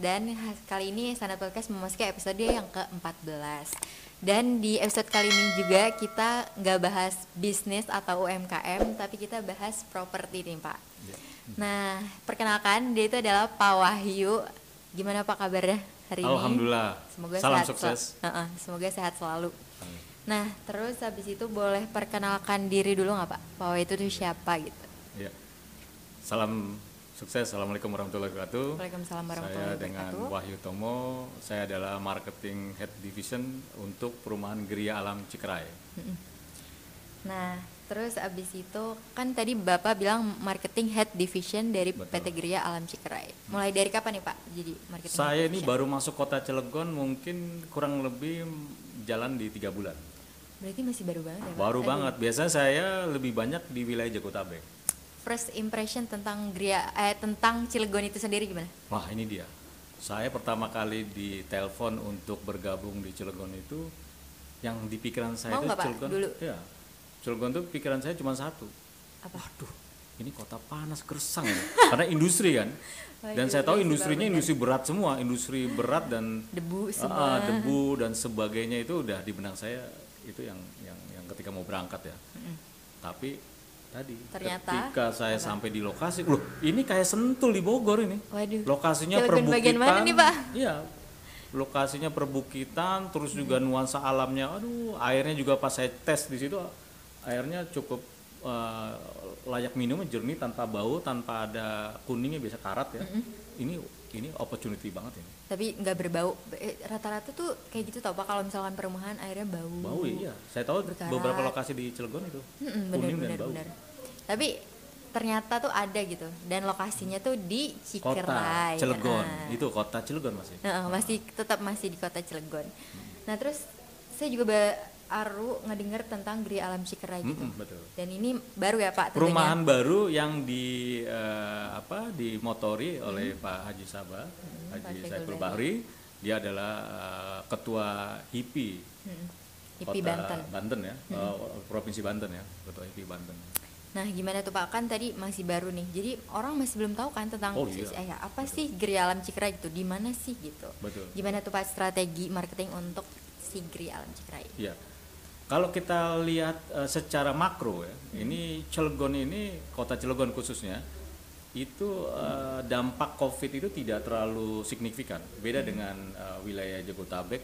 dan kali ini Sanet Podcast memasuki episode yang ke-14. Dan di episode kali ini juga kita nggak bahas bisnis atau UMKM, tapi kita bahas properti nih Pak. Ya. Nah, perkenalkan dia itu adalah Pak Wahyu. Gimana Pak kabarnya hari ini? Alhamdulillah. Semoga Salam sehat sel- sukses. Heeh, semoga sehat selalu. Amin. Nah, terus habis itu boleh perkenalkan diri dulu nggak Pak? Pak Wahyu itu siapa gitu? Ya. Salam sukses. Assalamualaikum warahmatullahi wabarakatuh. Waalaikumsalam warahmatullahi Saya dengan wabarakatuh. Wahyu Tomo. Saya adalah marketing head division untuk perumahan Geria Alam Cikerai. Nah, terus abis itu kan tadi Bapak bilang marketing head division dari Betul. PT Geria Alam Cikerai. Mulai dari kapan nih Pak jadi marketing? head Saya ini baru masuk kota Cilegon mungkin kurang lebih jalan di tiga bulan. Berarti masih baru banget ya Pak? Baru Aduh. banget. Biasanya saya lebih banyak di wilayah Jabodetabek. First impression tentang Geria eh tentang Cilegon itu sendiri gimana? Wah ini dia. Saya pertama kali ditelepon untuk bergabung di Cilegon itu, yang di pikiran saya Mau itu Pak, Cilegon. dulu? Ya, Cilegon tuh pikiran saya cuma satu. Apa? Waduh, ini kota panas gersang ya. Karena industri kan. Dan saya tahu Pak, industrinya benar. industri berat semua, industri berat dan Debu ah, semua. debu dan sebagainya itu udah di benak saya itu yang yang yang ketika mau berangkat ya. Tapi tadi Ternyata, ketika saya sampai di lokasi, loh ini kayak Sentul di Bogor ini. Waduh. Lokasinya Cilegon perbukitan. bagian mana nih, Pak? Iya. Lokasinya perbukitan, terus juga nuansa alamnya. Aduh, airnya juga pas saya tes di situ airnya cukup eh, layak minum, jernih tanpa bau, tanpa ada kuningnya biasa karat ya. Ini ini opportunity banget ini. Tapi nggak berbau. Eh, Rata-rata tuh kayak gitu tau Pak kalau misalkan perumahan airnya bau. Bau iya. Saya tahu Berkarat. beberapa lokasi di Cilegon itu. Mm-mm, bener kuning dan bener bau. bener. Tapi ternyata tuh ada gitu dan lokasinya tuh di Kota Cikerai. Cilegon. Nah. Itu kota Cilegon masih. Nah, masih tetap masih di kota Cilegon. Nah terus saya juga baru ngedenger tentang Geria Alam Cikerai gitu. Mm-mm, betul. Dan ini baru ya Pak tentunya. Perumahan baru yang di eh, apa dimotori oleh Pak Haji Sabah, Pak Haji Saiful Bahri. Dia adalah eh, ketua HIPI Hmm. IP Kota Banten. ya, eh, Provinsi Banten ya, ketua HIPI Banten. Nah gimana tuh Pak kan tadi masih baru nih. Jadi orang masih belum tahu kan tentang Oh, iya. eh, apa sih Geria Alam Cikerai gitu. Di mana sih gitu. Betul. Gimana tuh Pak strategi marketing untuk si Geria Alam Cikerai? Iya. Kalau kita lihat eh, secara makro ya, Hmm. ini Cilegon ini kota Cilegon khususnya itu eh, dampak Covid itu tidak terlalu signifikan. Beda dengan eh, wilayah Jabodetabek,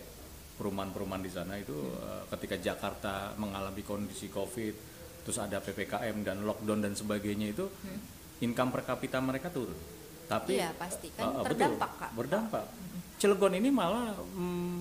perumahan-perumahan di sana itu eh, ketika Jakarta mengalami kondisi Covid, terus ada PPKM dan lockdown dan sebagainya itu income per kapita mereka turun. Tapi Iya, pasti. Kan eh, eh, betul, terdampak, Kak. Berdampak. Cilegon ini malah mm,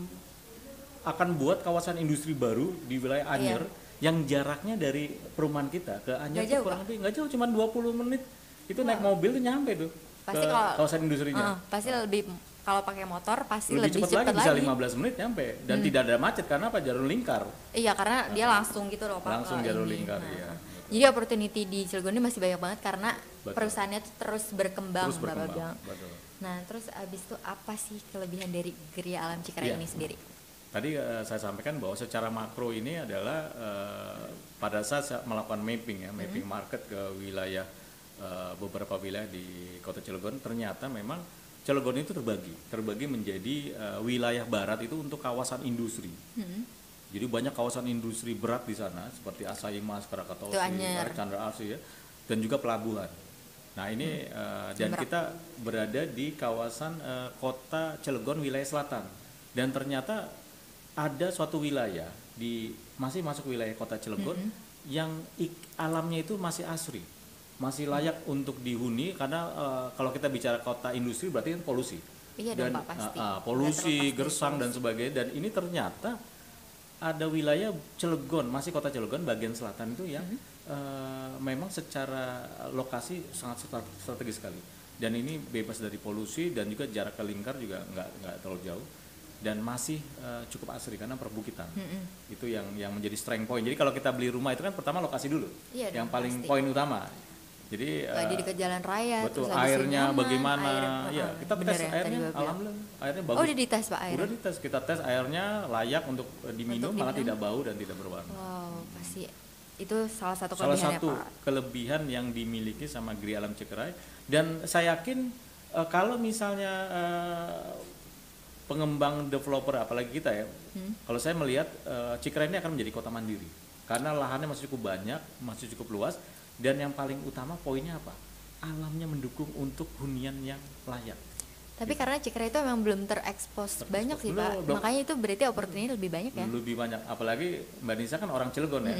akan buat kawasan industri baru di wilayah Anyer yang jaraknya dari perumahan kita ke Anyer tuh jauh, kurang lebih nggak jauh cuma 20 menit itu naik mobil tuh nyampe tuh Pasti ke kalau- kawasan industrinya Heeh, pasti lebih kalau pakai motor pasti lebih, lebih, cepat lagi bisa lagi. Hmm. 15 menit nyampe dan tidak ada macet karena apa jalur lingkar Iya karena dia langsung gitu loh Pak. Langsung ini. lingkar, Nah, iya. Jadi opportunity di Cilegon ini masih banyak banget karena Betul. perusahaannya tuh terus berkembang, terus Bapak berkembang bilang. betul Nah terus abis itu apa sih kelebihan dari Geria Alam Cikerai Iya. ini sendiri? Tadi eh, saya sampaikan bahwa secara makro ini adalah eh, pada saat saya melakukan mapping ya, mapping market ke wilayah eh, beberapa wilayah di Kota Cilegon, ternyata memang Cilegon itu terbagi, terbagi menjadi eh, wilayah barat itu untuk kawasan industri. Hmm. Jadi banyak kawasan industri berat di sana seperti Asahi Mas, Krakatau. Chandra Asri ya, dan juga pelabuhan. Nah ini eh, dan Jemberak. kita berada di kawasan eh, kota Cilegon wilayah selatan dan ternyata ada suatu wilayah di masih masuk wilayah kota Cilegon yang ik- alamnya itu masih asri, masih layak untuk dihuni karena eh, kalau kita bicara kota industri berarti kan polusi Iya dan dong Pak pasti. ah, Nggak polusi, dari gersang dan sebagainya dan ini ternyata ada wilayah Cilegon, masih kota Cilegon bagian selatan itu yang Mhm. eh, memang secara lokasi sangat strate- strategis sekali. Dan ini bebas dari polusi dan juga jarak ke lingkar juga nggak nggak terlalu jauh dan masih eh, cukup asri karena perbukitan. Mm-mm. Itu yang yang menjadi strength point. Jadi kalau kita beli rumah itu kan pertama lokasi dulu. Iya dong, yang paling pasti. poin utama. Jadi di eh, dekat jalan raya. betul terus airnya nyaman, bagaimana air- ya kita tes ya, airnya alhamdulillah airnya bagus Oh udah dites Pak airnya? udah dites kita tes airnya layak untuk eh, diminum Untuk malah diminum. tidak bau dan tidak berwarna Wow pasti itu salah satu salah satu Pak. kelebihan yang dimiliki sama Gri Alam Cikerai dan saya yakin eh, kalau misalnya eh, pengembang developer apalagi kita ya. Hmm. kalau saya melihat eh, Cikerai ini akan menjadi kota mandiri. Karena lahannya masih cukup banyak masih cukup luas dan yang paling utama poinnya apa? Alamnya mendukung untuk hunian yang layak Tapi karena Cikere itu memang belum terekspos banyak sih Pak. belum. Makanya itu berarti opportunity lebih banyak ya. lebih banyak apalagi Mbak Nisa kan orang Cilegon ya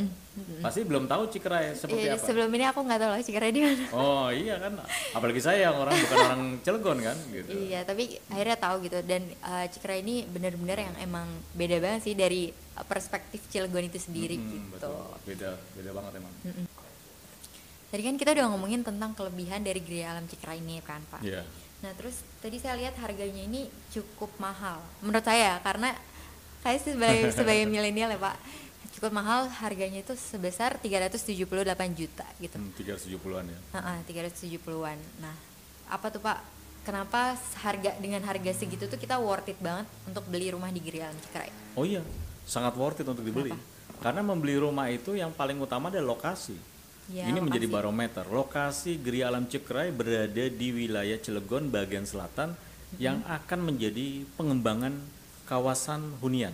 pasti belum tahu Cikerai seperti Iya, apa sebelum ini aku nggak tahu loh Cikere di mana. oh iya kan apalagi saya yang orang bukan orang Cilegon kan gitu Iya, tapi akhirnya tahu gitu dan uh, Cikere ini benar-benar yang emang beda banget sih dari perspektif Cilegon itu sendiri Hmm, gitu. betul. beda beda banget emang Tadi kan kita udah ngomongin tentang kelebihan dari Gria Alam Cikere ini kan Pak. Iya. Nah terus tadi saya lihat harganya ini cukup mahal menurut saya karena saya sebagai sebagai milenial ya Pak cukup mahal harganya itu sebesar 378 juta gitu. Hmm, 370-an ya. Heeh, 370-an. Nah, apa tuh Pak? Kenapa harga dengan harga segitu tuh kita worth it banget untuk beli rumah di Giri Alam Cikrai? Oh iya, sangat worth it untuk dibeli. Karena membeli rumah itu yang paling utama adalah lokasi. Ya, Ini menjadi lokasi. barometer. Lokasi Geri Alam Cekrai berada di wilayah Cilegon bagian selatan yang akan menjadi pengembangan kawasan hunian.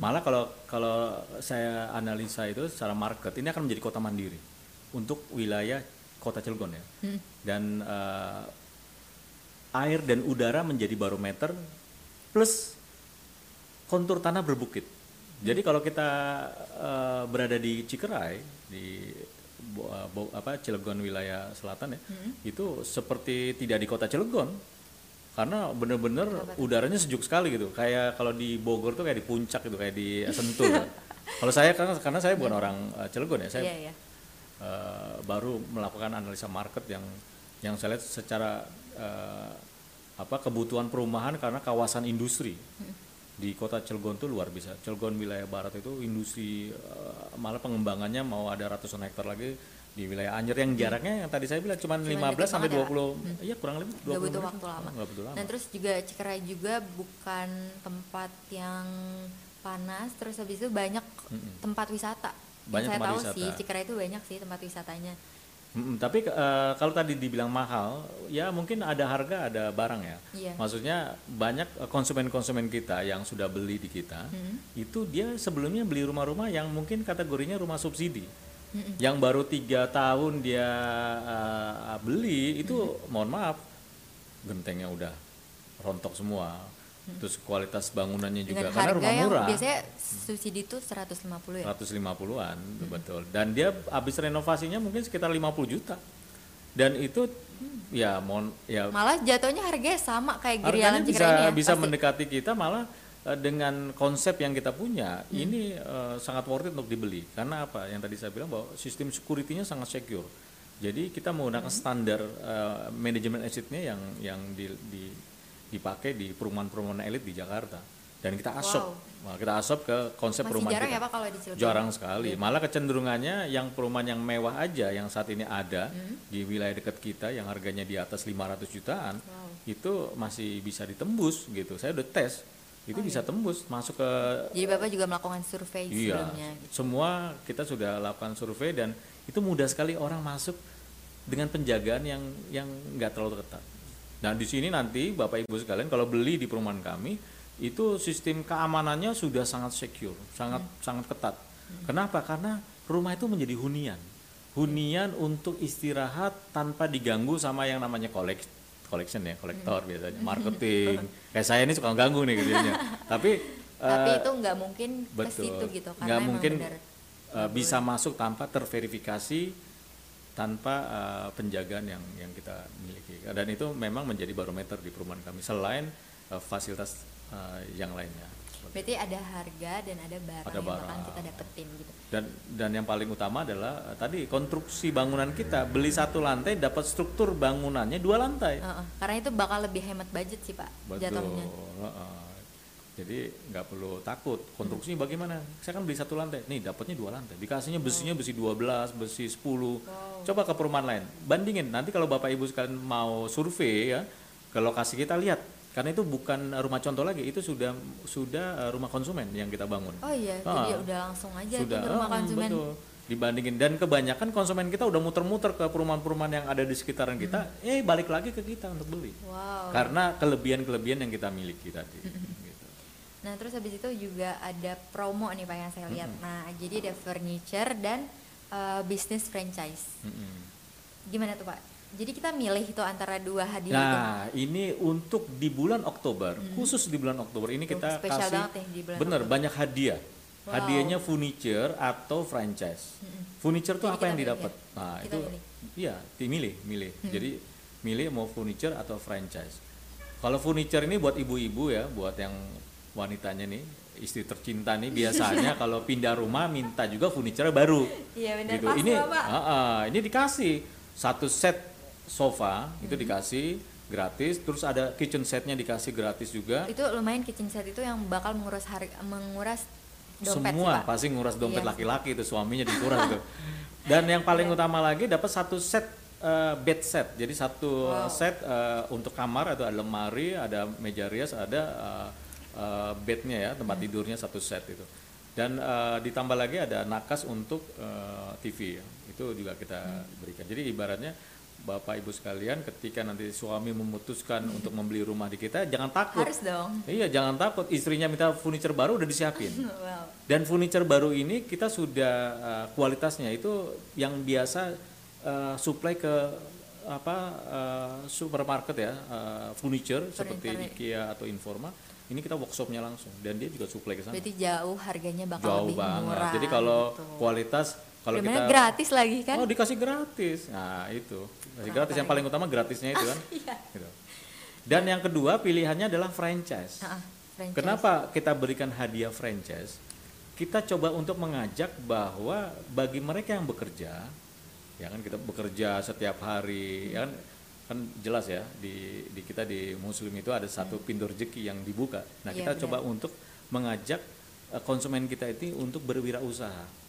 Malah kalau kalau saya analisa itu secara market ini akan menjadi kota mandiri untuk wilayah kota Cilegon ya. Dan eh, air dan udara menjadi barometer plus kontur tanah berbukit. Jadi kalau kita eh, berada di Cikerai di apa Cilegon wilayah selatan ya, itu seperti tidak di kota Cilegon karena bener-bener udaranya sejuk sekali gitu. Kayak kalau di Bogor tuh kayak di puncak gitu, kayak di Sentul. kalau saya karena karena saya bukan orang eh, Cilegon ya, saya Iya, iya. eh, baru melakukan analisa market yang yang saya lihat secara eh, apa kebutuhan perumahan karena kawasan industri di kota Cilegon tuh luar biasa. Cilegon wilayah barat itu industri eh, malah pengembangannya mau ada ratusan hektar lagi di wilayah Anyer yang jaraknya yang tadi saya bilang cuma 15 deket sampai banget ya, 20 iya kurang lebih 20 Nggak butuh menit. waktu lama. Nggak butuh lama. Nah terus juga Cikrai juga bukan tempat yang panas, terus habis itu banyak tempat wisata. Yang Banyak saya tempat tahu wisata. sih Cikrai itu banyak sih tempat wisatanya. Mm-mm, tapi eh, kalau tadi dibilang mahal, ya mungkin ada harga, ada barang ya. Iya. Maksudnya banyak eh, konsumen-konsumen kita yang sudah beli di kita, itu dia sebelumnya beli rumah-rumah yang mungkin kategorinya rumah subsidi. Yang baru tiga tahun dia eh, beli itu, mohon maaf, gentengnya udah rontok semua. Terus kualitas bangunannya juga Dengan karena harga rumah yang murah. biasanya subsidi itu 150 ya. 150-an betul. Dan dia habis renovasinya mungkin sekitar 50 juta. Dan itu ya mohon ya. Malah jatuhnya harganya sama kayak Giri harganya Alam bisa ini ya. bisa pasti. mendekati kita malah eh, dengan konsep yang kita punya ini eh, sangat worth it untuk dibeli. Karena apa? Yang tadi saya bilang bahwa sistem security-nya sangat secure. Jadi kita menggunakan standar eh, manajemen assetnya yang yang di, di- dipakai di perumahan-perumahan elit di Jakarta dan kita asop Nah, kita asop ke konsep Masih perumahan jarang kita ya Pak kalau di Cilegon. jarang sekali. Malah kecenderungannya yang perumahan yang mewah aja yang saat ini ada Hmm. di wilayah dekat kita yang harganya di atas 500 jutaan itu masih bisa ditembus gitu. Saya udah tes. Oh, Itu bisa iya. tembus masuk ke Jadi Bapak juga melakukan survei iya. sebelumnya. gitu. Semua kita sudah lakukan survei dan itu mudah sekali orang masuk dengan penjagaan yang yang nggak terlalu ketat. Nah, di sini nanti Bapak Ibu sekalian kalau beli di perumahan kami itu sistem keamanannya sudah sangat secure, sangat sangat ketat. Kenapa? Karena rumah itu menjadi hunian. Hunian untuk istirahat tanpa diganggu sama yang namanya kolek collection ya, kolektor biasanya, marketing. Kayak saya ini suka ganggu nih gitu Tapi Tapi eh, itu nggak mungkin ke betul situ gitu karena nggak mungkin benar. uh, bisa masuk tanpa terverifikasi tanpa uh, penjagaan yang yang kita miliki dan itu memang menjadi barometer di perumahan kami selain uh, fasilitas uh, yang lainnya Berarti ada harga dan ada barang Ada yang akan barang. kita dapetin gitu. dan dan yang paling utama adalah uh, tadi konstruksi bangunan kita beli satu lantai dapat struktur bangunannya dua lantai Heeh, karena itu bakal lebih hemat budget sih Pak betul jatuhnya. heeh. Jadi nggak perlu takut. Konstruksinya bagaimana? Saya kan beli satu lantai. Nih dapatnya dua lantai. Dikasihnya besinya besi 12 besi 10 coba ke perumahan lain. Bandingin. Nanti kalau bapak ibu sekalian mau survei ya ke lokasi kita lihat. Karena itu bukan rumah contoh lagi. Itu sudah sudah uh, rumah konsumen yang kita bangun. Oh iya, Ah, jadi udah langsung aja sudah ke rumah ah, konsumen. betul. Dibandingin. Dan kebanyakan konsumen kita udah muter-muter ke perumahan-perumahan yang ada di sekitaran kita. Eh balik lagi ke kita untuk beli. Wow. karena kelebihan-kelebihan yang kita miliki tadi. Nah, terus habis itu juga ada promo nih Pak yang saya lihat. Nah, jadi ada furniture dan uh, bisnis franchise. Mm-mm. Gimana tuh Pak? Jadi kita milih itu antara dua hadiah itu. Nah, ini untuk di bulan Oktober, khusus di bulan Oktober ini Tuh, kita spesial kasih banget di bulan bener Oktober. banyak hadiah. Wow. Hadiahnya furniture atau franchise. Furniture tuh Jadi apa kita yang didapat? ya? Nah, Kita itu milih. iya, dimilih, milih. Jadi milih mau furniture atau franchise. Kalau furniture ini buat ibu-ibu ya, buat yang wanitanya nih, istri tercinta nih biasanya kalau pindah rumah minta juga furniture baru. Iya benar gitu. pas Ini ah, ah, ini dikasih satu set sofa itu Hmm. dikasih gratis, terus ada kitchen setnya dikasih gratis juga. Itu lumayan kitchen set itu yang bakal menguras harga menguras dompet sih, Semua Pak. pasti nguras dompet Iya. laki-laki itu suaminya dikuras tuh. Dan yang paling utama lagi dapat satu set eh, bed set. Jadi satu Wow. set eh, untuk kamar ada lemari, ada meja rias, ada eh, eh, bednya ya, tempat tidurnya satu set itu. Dan eh, ditambah lagi ada nakas untuk eh, TV ya. Itu juga kita berikan. Jadi ibaratnya Bapak Ibu sekalian ketika nanti suami memutuskan untuk membeli rumah di kita jangan takut. Harus dong. Iya, jangan takut. Istrinya minta furniture baru udah disiapin. wow. Dan furniture baru ini kita sudah uh, kualitasnya itu yang biasa uh, supply ke apa uh, supermarket ya uh, furniture seperti Furniture. IKEA atau Informa ini kita workshopnya langsung dan dia juga supply ke sana Berarti jauh harganya bakal jauh lebih banget murah. jadi kalau gitu. kualitas kalau kita gratis lagi kan? oh dikasih gratis nah itu kasih gratis yang paling utama gratisnya itu kan Iya. Gitu. dan yang kedua pilihannya adalah franchise ah, franchise. Kenapa kita berikan hadiah franchise? Kita coba untuk mengajak bahwa bagi mereka yang bekerja, ya kan kita bekerja setiap hari, ya kan, kan jelas ya di, di kita di Muslim itu ada satu pintu rezeki yang dibuka. Nah Iya, kita benar. coba untuk mengajak eh, konsumen kita itu untuk berwirausaha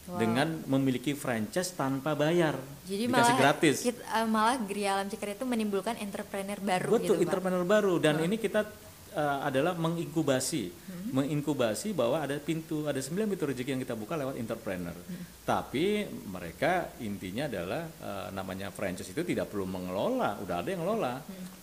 Wow. dengan memiliki franchise tanpa bayar, Jadi dikasih malah gratis. kita- eh, malah Gria Alam Cikar itu menimbulkan entrepreneur baru Betul, gitu, Pak. entrepreneur baru dan ini kita uh, adalah menginkubasi, menginkubasi bahwa ada pintu, ada sembilan pintu rezeki yang kita buka lewat entrepreneur. Tapi mereka intinya adalah uh, namanya franchise itu tidak perlu mengelola, udah ada yang ngelola,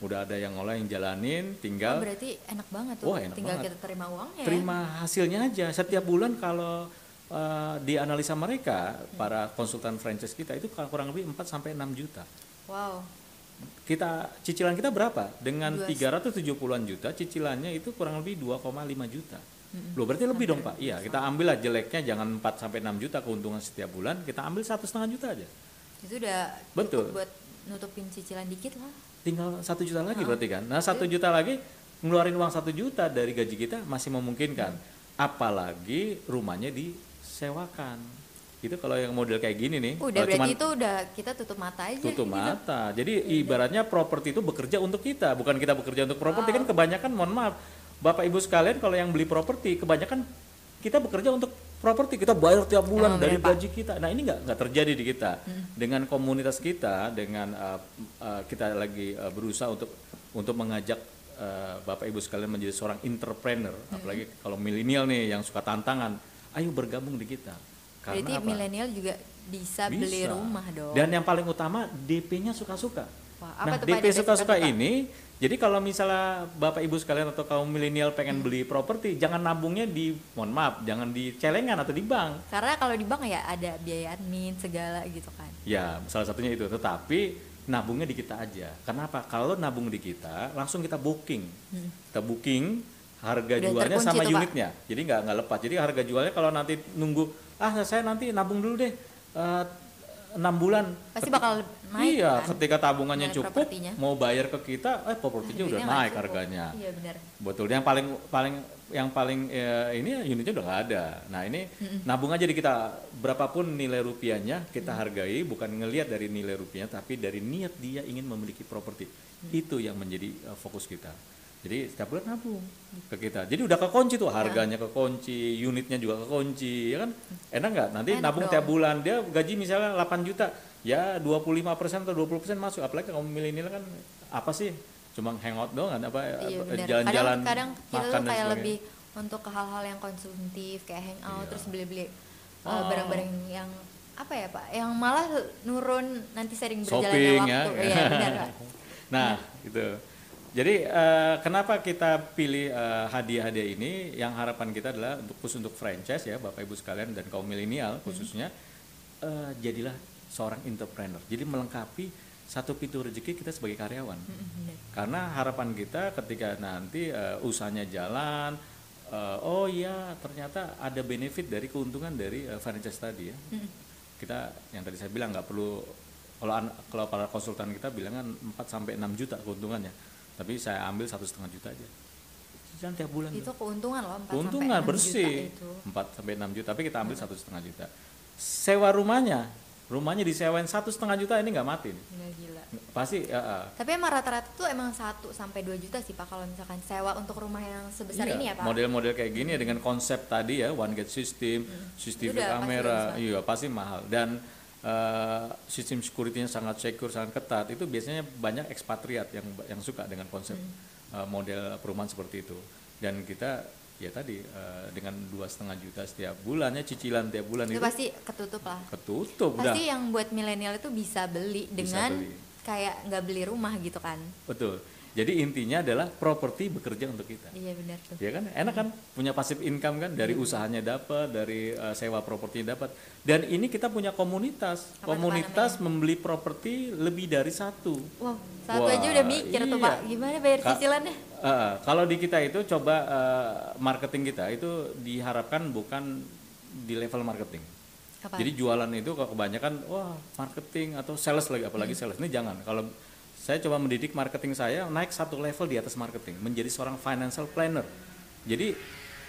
udah ada yang ngelola yang jalanin, Oh, tinggal berarti enak banget tuh. Wah, enak Tinggal banget. kita terima uangnya. ya. terima hasilnya aja. Setiap bulan kalau uh, di analisa mereka, para konsultan franchise kita itu kurang lebih 4 sampai 6 juta. Wow. Kita cicilan kita berapa? Dengan Dua- 370-an juta, cicilannya itu kurang lebih 2,5 juta. Loh berarti lebih dong Pak? Iya, kita ambil lah jeleknya jangan 4 sampai 6 juta keuntungan setiap bulan, kita ambil satu setengah juta aja. Itu udah Betul. buat nutupin cicilan dikit lah. Tinggal satu juta lagi berarti kan? Nah satu juta lagi ngeluarin uang satu juta dari gaji kita masih memungkinkan. Apalagi rumahnya disewakan. Itu kalau yang model kayak gini nih, Udah kalau berarti cuman itu udah kita tutup mata aja. tutup gitu. mata. Jadi ibaratnya properti itu bekerja untuk kita, bukan kita bekerja untuk properti kan kebanyakan mohon maaf. Bapak Ibu sekalian kalau yang beli properti kebanyakan kita bekerja untuk properti kita bayar tiap bulan Emang dari bener, Pak. gaji kita. Nah, ini nggak nggak terjadi di kita. Dengan komunitas kita dengan uh, uh, kita lagi uh, berusaha untuk untuk mengajak uh, Bapak Ibu sekalian menjadi seorang entrepreneur, apalagi kalau milenial nih yang suka tantangan, ayo bergabung di kita. Berarti Karena apa? milenial juga bisa, beli Bisa. rumah dong. Dan yang paling utama DP-nya suka-suka. Wah, apa Nah, tuh, Pak, DP suka-suka ini, jadi kalau misalnya Bapak Ibu sekalian atau kaum milenial Hmm. pengen beli properti, jangan nabungnya di, mohon maaf, jangan di celengan atau di bank. Karena kalau di bank ya ada biaya admin segala gitu kan. Ya, salah satunya itu. Tetapi nabungnya di kita aja. Kenapa? Kalau nabung di kita, langsung kita booking. Kita booking harga Hmm. Udah jualnya sama Pak. unitnya. Jadi nggak nggak lepas. Jadi harga jualnya kalau nanti nunggu, ah saya nanti nabung dulu deh eh, enam bulan. Pasti bakal naik Iya, kan? ketika tabungannya Naik cukup, propertinya. mau bayar ke kita, eh propertinya udah naik cukup. harganya. Iya benar. Betul. Yang paling paling yang paling ya, ini unitnya udah nggak ada. Nah ini nabung aja di kita berapapun nilai rupiahnya kita hargai bukan ngelihat dari nilai rupiahnya tapi dari niat dia ingin memiliki properti itu yang menjadi uh, fokus kita. Jadi setiap bulan nabung ke kita. Jadi udah kekunci tuh harganya kekunci, unitnya juga kekunci, ya kan? Enak nggak? Nanti Enak nabung dong. tiap bulan dia gaji misalnya 8 juta, ya 25% atau 20% masuk. Apalagi kaum milenial kan apa sih? Cuma hangout doang kan apa Iya jalan-jalan Kadang, kadang kita makan tuh dan kayak lebih untuk ke hal-hal yang konsumtif kayak hangout Iya. terus beli-beli uh, Oh. barang-barang yang apa ya pak yang malah nurun nanti sering berjalannya Shopping, ya. waktu iya benar pak Nah, gitu. Jadi eh, kenapa kita pilih eh, hadiah-hadiah ini? Yang harapan kita adalah untuk khusus untuk franchise ya, Bapak Ibu sekalian dan kaum milenial khususnya eh, jadilah seorang entrepreneur. Jadi melengkapi satu pintu rezeki kita sebagai karyawan. Mm, benar. Karena harapan kita ketika nanti eh, usahanya jalan, eh, oh iya ternyata ada benefit dari keuntungan dari eh, franchise tadi ya. Mm. Kita yang tadi saya bilang nggak perlu kalau kalau para konsultan kita bilang kan 4 sampai 6 juta keuntungannya. Tapi saya ambil satu setengah juta aja. Jangan tiap bulan. itu keuntungan loh 4 keuntungan sampai 6 bersih. juta itu 4 sampai 6 juta tapi kita ambil satu setengah juta. Sewa rumahnya rumahnya disewain satu setengah juta ini nggak mati nih. Nggak gila. Pasti ya, ah. tapi emang rata-rata tuh emang 1 sampai 2 juta sih pak kalau misalkan sewa untuk rumah yang sebesar Iya, ini ya pak? model-model kayak gini ya dengan konsep tadi ya one gate system udah pasti kamera iya pasti mahal. Dan eh, sistem security-nya sangat secure sangat ketat itu biasanya banyak ekspatriat yang yang suka dengan konsep Hmm. eh, model perumahan seperti itu. Dan kita ya tadi eh, dengan dua setengah juta setiap bulannya cicilan tiap bulan itu itu pasti ketutup lah. Ketutup udah pasti yang buat milenial itu bisa beli Bisa dengan beli. kayak nggak beli rumah gitu kan? Betul jadi intinya adalah properti bekerja untuk kita. Iya benar tuh. Ya kan? Enak kan? Punya pasif income kan? Dari usahanya dapat dari eh, sewa propertinya dapat. Dan ini kita punya komunitas. Apa tuh, komunitas membeli properti lebih dari satu. Wow satu Wah, aja udah mikir tuh iya. pak gimana bayar cicilannya? Eh, kalau di kita itu coba eh, marketing kita itu diharapkan bukan di level marketing. Apa? Jadi jualan itu kalau kebanyakan wah marketing atau sales lagi apalagi Hmm. sales. Ini jangan. Kalau saya coba mendidik marketing saya naik satu level di atas marketing menjadi seorang financial planner. Jadi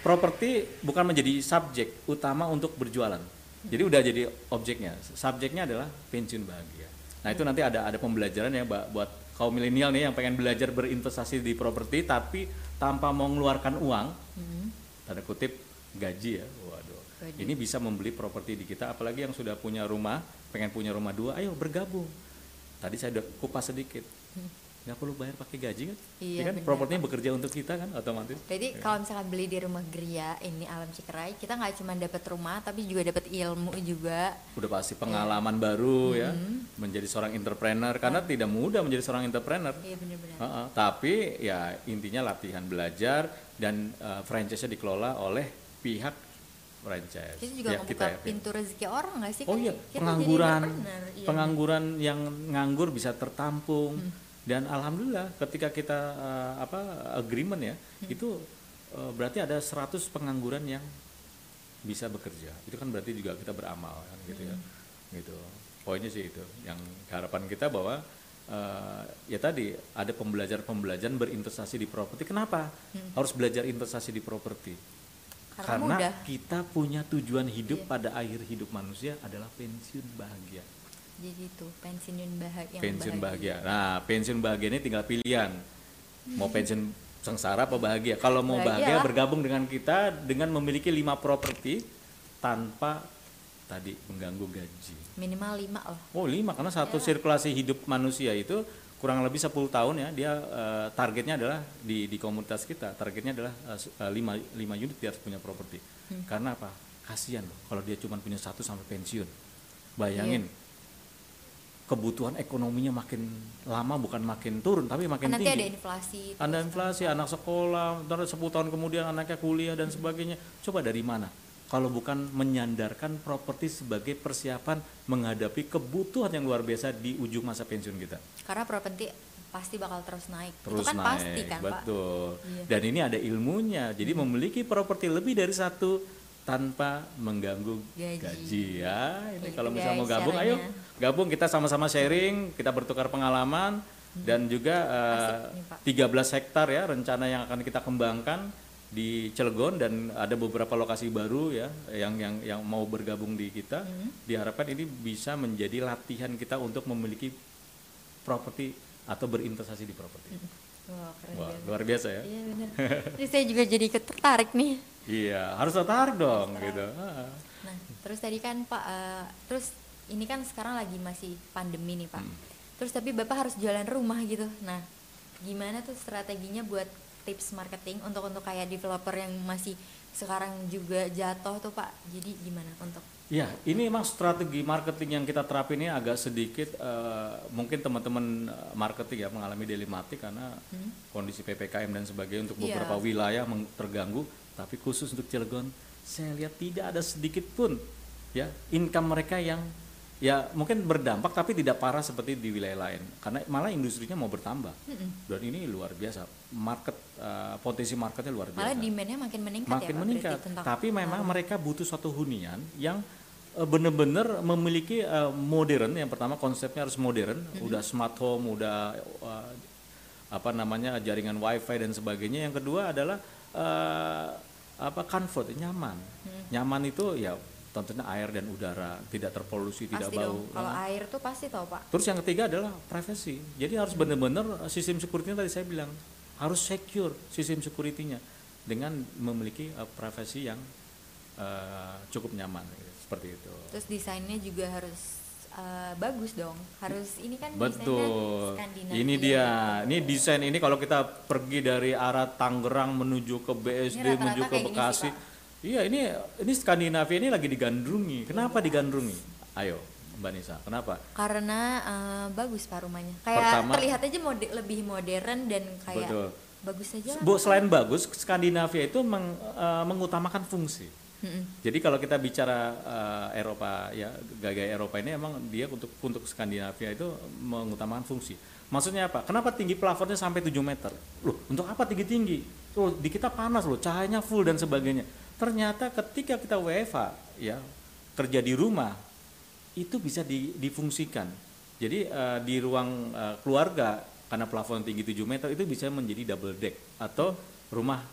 properti bukan menjadi subjek utama untuk berjualan. Jadi udah jadi objeknya. Subjeknya adalah pensiun bahagia. Nah itu nanti ada ada pembelajaran ya buat kaum milenial nih yang pengen belajar berinvestasi di properti tapi tanpa mau mengeluarkan uang Hmm. tanda kutip gaji ya. Waduh. Waduh. ini bisa membeli properti di kita apalagi yang sudah punya rumah pengen punya rumah dua ayo bergabung tadi saya udah kupas sedikit. Nggak perlu bayar pakai gaji kan. Iya, Ya kan? propertinya bekerja untuk kita kan otomatis. Jadi kalau misalkan beli di rumah Gria ini Alam Cikerai, kita nggak cuma dapat rumah tapi juga dapat ilmu juga. udah pasti pengalaman baru ya. Hmm. menjadi seorang entrepreneur karena tidak mudah menjadi seorang entrepreneur. Iya benar-benar. Heeh, tapi ya intinya latihan belajar dan eh, franchise-nya dikelola oleh pihak franchise Itu juga Ya, ngebuka ya, ya. pintu rezeki orang nggak sih? Oh Kan iya, kita jadi pengangguran, iya. pengangguran yang nganggur bisa tertampung dan alhamdulillah ketika kita eh, apa agreement ya itu eh, berarti ada 100 pengangguran yang bisa bekerja. Itu kan berarti juga kita beramal kan gitu ya. Gitu. Poinnya sih itu. Yang harapan kita bahwa eh, ya tadi ada pembelajaran-pembelajaran berinvestasi di properti. Kenapa? Harus belajar investasi di properti? Karena Karena mudah. kita punya tujuan hidup Iya. pada akhir hidup manusia adalah pensiun bahagia. Jadi itu pensiun bahagia. pensiun bahagia. Nah, pensiun bahagia ini tinggal pilihan. Mau pensiun sengsara apa bahagia? Kalau mau Bahagia bahagia bergabung dengan kita dengan memiliki lima properti tanpa tadi mengganggu gaji. Minimal lima loh. Oh lima karena satu Iya. sirkulasi hidup manusia itu kurang lebih 10 tahun ya dia eh, targetnya adalah di di komunitas kita targetnya adalah eh, lima lima unit dia harus punya properti Hmm. karena apa kasihan loh kalau dia cuma punya satu sampai pensiun bayangin Iya. kebutuhan ekonominya makin lama bukan makin turun tapi makin Kan nanti ada tinggi inflasi. ada kan. inflasi anak sekolah terus 10 tahun kemudian anaknya kuliah dan sebagainya coba dari mana kalau bukan menyandarkan properti sebagai persiapan menghadapi kebutuhan yang luar biasa di ujung masa pensiun kita Karena properti pasti bakal terus naik. terus itu kan naik pasti kan pak. betul Iya. dan ini ada ilmunya jadi memiliki properti lebih dari satu tanpa mengganggu Gaji. gaji, ya ini Gitu kalau misalnya mau gabung ayo caranya. gabung kita sama-sama sharing kita bertukar pengalaman dan juga Asik eh, nih, Pak. 13 hektar ya rencana yang akan kita kembangkan di Cilegon dan ada beberapa lokasi baru ya yang yang yang mau bergabung di kita Hmm. diharapkan ini bisa menjadi latihan kita untuk memiliki properti atau berinvestasi di properti. Wah, keren Wah, luar biasa ya. Iya benar. Jadi saya juga jadi tertarik nih. Iya, harus tertarik dong gitu. Ah. Nah, terus tadi kan Pak, eh, terus ini kan sekarang lagi masih pandemi nih Pak. Hmm. Terus tapi Bapak harus jualan rumah gitu. Nah, gimana tuh strateginya buat tips marketing untuk untuk kayak developer yang masih sekarang juga jatuh tuh Pak. Jadi gimana untuk Ya, ini memang strategi marketing yang kita terapin ini agak sedikit eh, mungkin teman-teman eh, marketing ya mengalami dilematik karena kondisi PPKM dan sebagainya untuk Iya. beberapa wilayah meng- terganggu, tapi khusus untuk Cilegon saya lihat tidak ada sedikit pun ya income mereka yang ya mungkin berdampak tapi tidak parah seperti di wilayah lain karena malah industrinya mau bertambah dan ini luar biasa market eh, potensi marketnya luar biasa malah demand-nya makin meningkat makin ya Pak meningkat. Tapi memang mereka butuh suatu hunian yang eh, benar-benar memiliki eh, modern. Yang pertama konsepnya harus modern, Mm-hmm. udah smart home, udah eh, apa namanya jaringan wifi dan sebagainya. Yang kedua adalah eh, apa comfort, nyaman. Mm-hmm. Nyaman itu ya tentunya air dan udara, tidak terpolusi, tidak pasti bau. dong. Kalau Nah, air tuh pasti tau Pak. Terus yang ketiga adalah privacy. Jadi harus benar-benar eh, sistem security tadi saya bilang harus secure sistem security-nya dengan memiliki eh, privacy yang eh, cukup nyaman gitu. seperti itu. Terus desainnya juga harus eh, bagus dong. Harus ini kan Betul. Ini dia. Ini desain ini kalau kita pergi dari arah Tangerang menuju ke BSD menuju ke gini sih, Bekasi. Iya, ini ini Skandinavia ini lagi digandrungi. Kenapa digandrungi? Ayo, Mbak Nisa. Kenapa? Karena eh, bagus Pak rumahnya. Kayak Pertama- terlihat aja mode- lebih modern dan kayak Betul. bagus aja. Bu, selain bagus, Skandinavia itu meng- eh, mengutamakan fungsi. Mm-mm. Jadi kalau kita bicara eh, Eropa ya gaya Eropa ini emang dia untuk untuk Skandinavia itu mengutamakan fungsi. Maksudnya apa? Kenapa tinggi plafonnya sampai 7 meter? Loh, untuk apa tinggi-tinggi? Loh, di kita panas loh, cahayanya full dan sebagainya. Ternyata ketika kita WFA ya kerja di rumah itu bisa di- difungsikan. Jadi eh, di ruang eh, keluarga karena plafon tinggi 7 meter itu bisa menjadi double deck atau rumah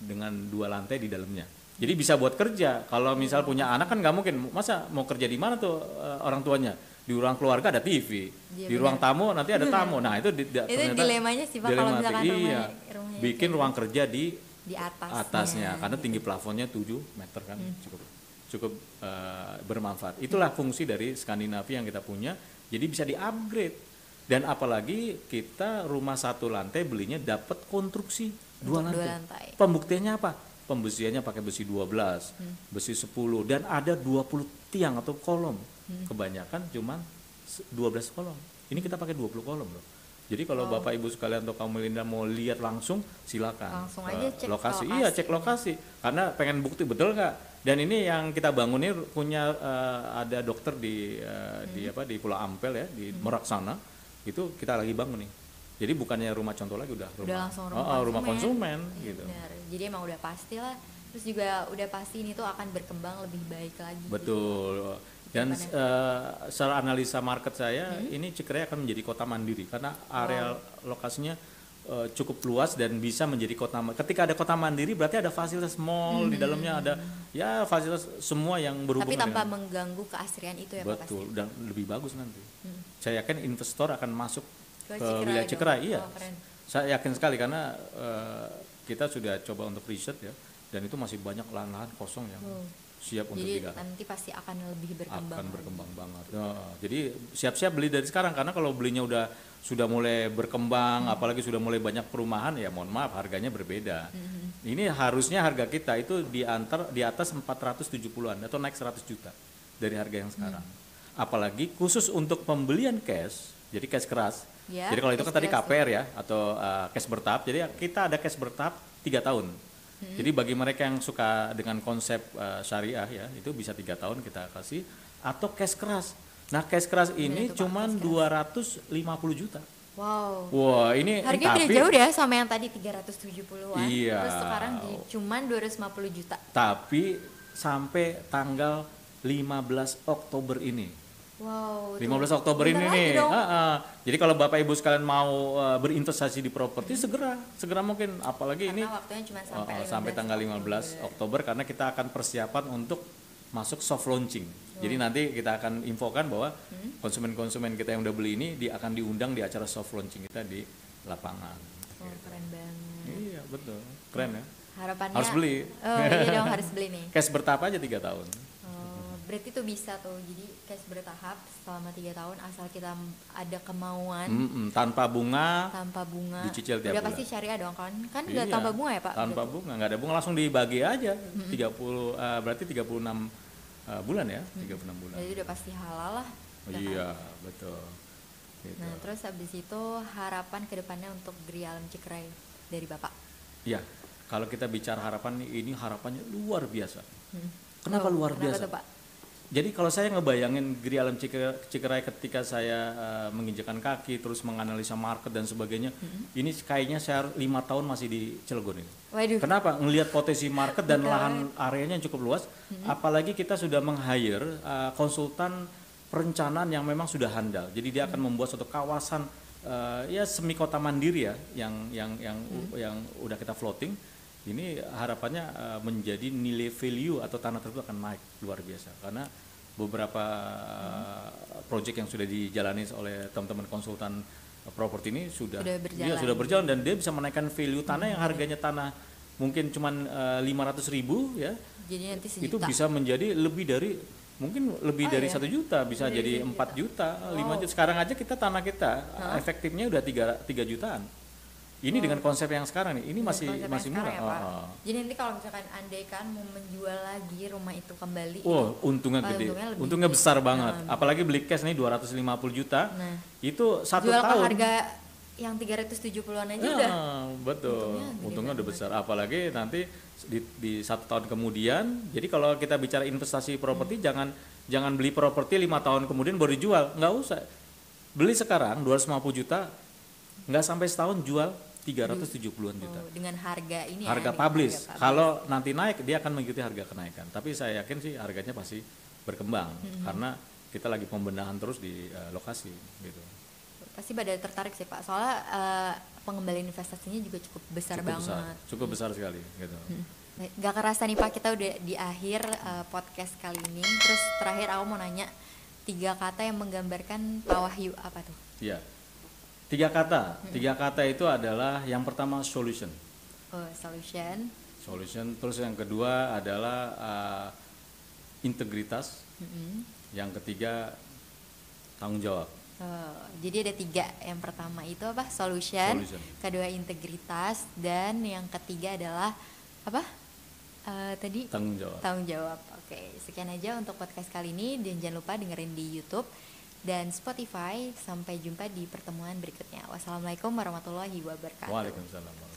dengan dua lantai di dalamnya. Jadi bisa buat kerja. Kalau misal punya anak kan nggak mungkin masa mau kerja di mana tuh eh, orang tuanya? Di ruang keluarga ada TV, Iya, di ruang tamu nanti ada tamu. Nah itu di, di- Itu ternyata dilemanya sih, Pak, kalau misalkan iya. rumahnya- rumahnya bikin ruang kerja di di atas. atasnya karena tinggi plafonnya 7 meter kan cukup cukup eh, bermanfaat. Itulah fungsi dari Skandinavia yang kita punya. Jadi bisa di-upgrade. Dan apalagi kita rumah satu lantai belinya dapat konstruksi dua Untuk dua lantai. lantai. Pembuktiannya apa? Pembesiannya pakai besi 12, Hmm. besi 10 dan ada 20 tiang atau kolom. Hmm. Kebanyakan cuman se- 12 kolom. Ini kita pakai 20 kolom loh. Jadi kalau Bapak Ibu sekalian atau kamu Melinda mau lihat langsung silakan. Langsung aja cek lokasi. lokasi. Iya, cek lokasi. Karena pengen bukti betul nggak? Dan ini yang kita bangun ini punya eh, ada dokter di di Hmm. apa di Pulau Ampel ya, di Merak sana. Itu kita lagi bangun nih. Jadi bukannya rumah contoh lagi udah rumah. Udah langsung rumah Oh, oh, rumah konsumen Iya, gitu. benar. Jadi emang udah pasti lah. Terus juga udah pasti ini tuh akan berkembang lebih baik lagi. Betul. Dan eh, secara analisa market saya, Hmm? ini Cikere akan menjadi kota mandiri karena area lokasinya eh, cukup luas dan bisa menjadi kota. ma- Ketika ada kota mandiri, berarti ada fasilitas mall di dalamnya ada ya fasilitas semua yang Tapi berhubungan tanpa dengan mengganggu keasrian itu ya Pak pasti. betul dan lebih bagus nanti. Saya yakin investor akan masuk Ke ke, Cikere wilayah dong. Cikere, iya. Oh, keren. Saya yakin sekali karena eh, kita sudah coba untuk riset ya dan itu masih banyak lahan-lahan kosong yang Oh. Siap untuk Jadi digarap nanti pasti akan lebih berkembang. akan lagi. berkembang banget. Ya, jadi siap-siap beli dari sekarang karena kalau belinya udah sudah mulai berkembang, Hmm. apalagi sudah mulai banyak perumahan ya mohon maaf harganya berbeda. Hmm. Ini harusnya harga kita itu di antar di atas 470-an atau naik 100 juta dari harga yang sekarang. Hmm. Apalagi khusus untuk pembelian cash, jadi cash keras. Ya, jadi kalau itu kan tadi KPR ya atau uh, cash bertahap. Jadi kita ada cash bertahap tiga tahun. Hmm. Jadi bagi mereka yang suka dengan konsep uh, syariah ya itu bisa tiga tahun kita kasih atau cash keras. Nah cash keras ini itu, Pak, cuman 250 juta. Wow. Wah ini Harganya tapi beda jauh deh sama yang tadi 370-an. Iya. Terus sekarang di cuman 250 juta. tapi sampai tanggal 15 Oktober ini. Wow. tuh 15 Oktober ini nih. Ah, ah. Jadi kalau Bapak Ibu sekalian mau uh, berinvestasi di properti segera, segera mungkin apalagi ini Karena waktunya cuma sampai oh, sampai 15 tanggal 15 Oktober karena kita akan persiapan untuk masuk soft launching. Jadi nanti kita akan infokan bahwa Hmm? konsumen-konsumen kita yang udah beli ini di, akan diundang di acara soft launching kita di lapangan. Oh, keren banget. Iya betul, keren ya. Harapannya Harus beli. Oh, iya dong harus beli nih. Cash bertahap aja tiga tahun. Oh, berarti tuh bisa tuh jadi cash bertahap selama tiga tahun asal kita ada kemauan Mm-mm, tanpa bunga tanpa bunga Dicicil tiap udah pasti bulan. syariah dong kan kan nggak Iya, tanpa bunga ya pak tanpa Berarti. bunga nggak ada bunga langsung dibagi aja 30 eh, berarti 36 eh, bulan ya 36 bulan jadi udah pasti halal lah Oh, Udah iya betul gitu. Nah, terus habis itu harapan ke depannya untuk Gri Alam Cikrai dari Bapak. ya kalau kita bicara harapan ini harapannya luar biasa Hmm. Kenapa luar kenapa biasa? tuh, Pak? Jadi kalau saya ngebayangin Gri Alam Ciker- Cikerai ketika saya eh, menginjakan kaki terus menganalisa market dan sebagainya, ini kayaknya saya lima tahun masih di Cilegon ini. Waduh. Kenapa? Ngelihat potensi market dan Betul. lahan areanya yang cukup luas, apalagi kita sudah meng-hire eh, konsultan perencanaan yang memang sudah handal. Jadi dia akan membuat suatu kawasan eh, ya semi kota mandiri ya, yang yang yang yang udah kita floating. Ini harapannya eh, menjadi nilai value atau tanah tersebut akan naik luar biasa. Karena beberapa eh, project yang sudah dijalani oleh teman-teman konsultan eh, properti ini sudah Sudah iya, berjalan. sudah berjalan dan dia bisa menaikkan value tanah yang harganya tanah mungkin cuman lima ratus ribu ya Jadi nanti itu bisa menjadi lebih dari mungkin lebih Oh, dari iya? satu juta bisa Lebih jadi empat juta lima Wow. juta. Sekarang aja kita tanah kita efektifnya udah tiga tiga jutaan ini dengan konsep yang sekarang nih ini Dengan masih masih murah ya, Pak. Oh. Jadi nanti kalau misalkan andai kan mau menjual lagi rumah itu kembali. Oh, untungnya gede. untungnya lebih Untungnya gede. besar banget. Nah. Apalagi beli cash nih 250 juta. Nah, Itu satu jual tahun. harga yang 370-an aja Ya, udah. betul. Untungnya Untungnya udah besar. Apalagi nanti di, di satu tahun kemudian. Jadi kalau kita bicara investasi properti, Hmm. jangan jangan beli properti lima tahun kemudian baru dijual. Nggak usah. Beli sekarang 250 juta, nggak sampai setahun jual 370-an juta. Oh, dengan harga ini ya, harga dengan publish. harga publish. Kalau nanti naik dia akan mengikuti harga kenaikan. Tapi saya yakin sih harganya pasti berkembang Hmm. karena kita lagi pembenahan terus di eh, lokasi gitu. pasti pada tertarik sih Pak. Soalnya eh, pengembalian investasinya juga cukup besar cukup banget. besar, cukup besar sekali gitu. Baik, Gak kerasa nih Pak, kita udah di akhir eh, podcast kali ini. Terus terakhir aku mau nanya tiga kata yang menggambarkan Pak Wahyu apa tuh? Iya. Tiga kata. Tiga kata itu adalah yang pertama solution. Oh, solution. Solution. Terus yang kedua adalah uh, integritas. Mm-mm. Yang ketiga tanggung jawab. Oh, jadi ada tiga. Yang pertama itu apa? Solution. Solution. Kedua integritas dan yang ketiga adalah apa? Eh, tadi Tanggung jawab. tanggung jawab. Oke, sekian aja untuk podcast kali ini dan jangan lupa dengerin di YouTube dan Spotify. Sampai jumpa di pertemuan berikutnya. Wassalamualaikum warahmatullahi wabarakatuh. Waalaikumsalam.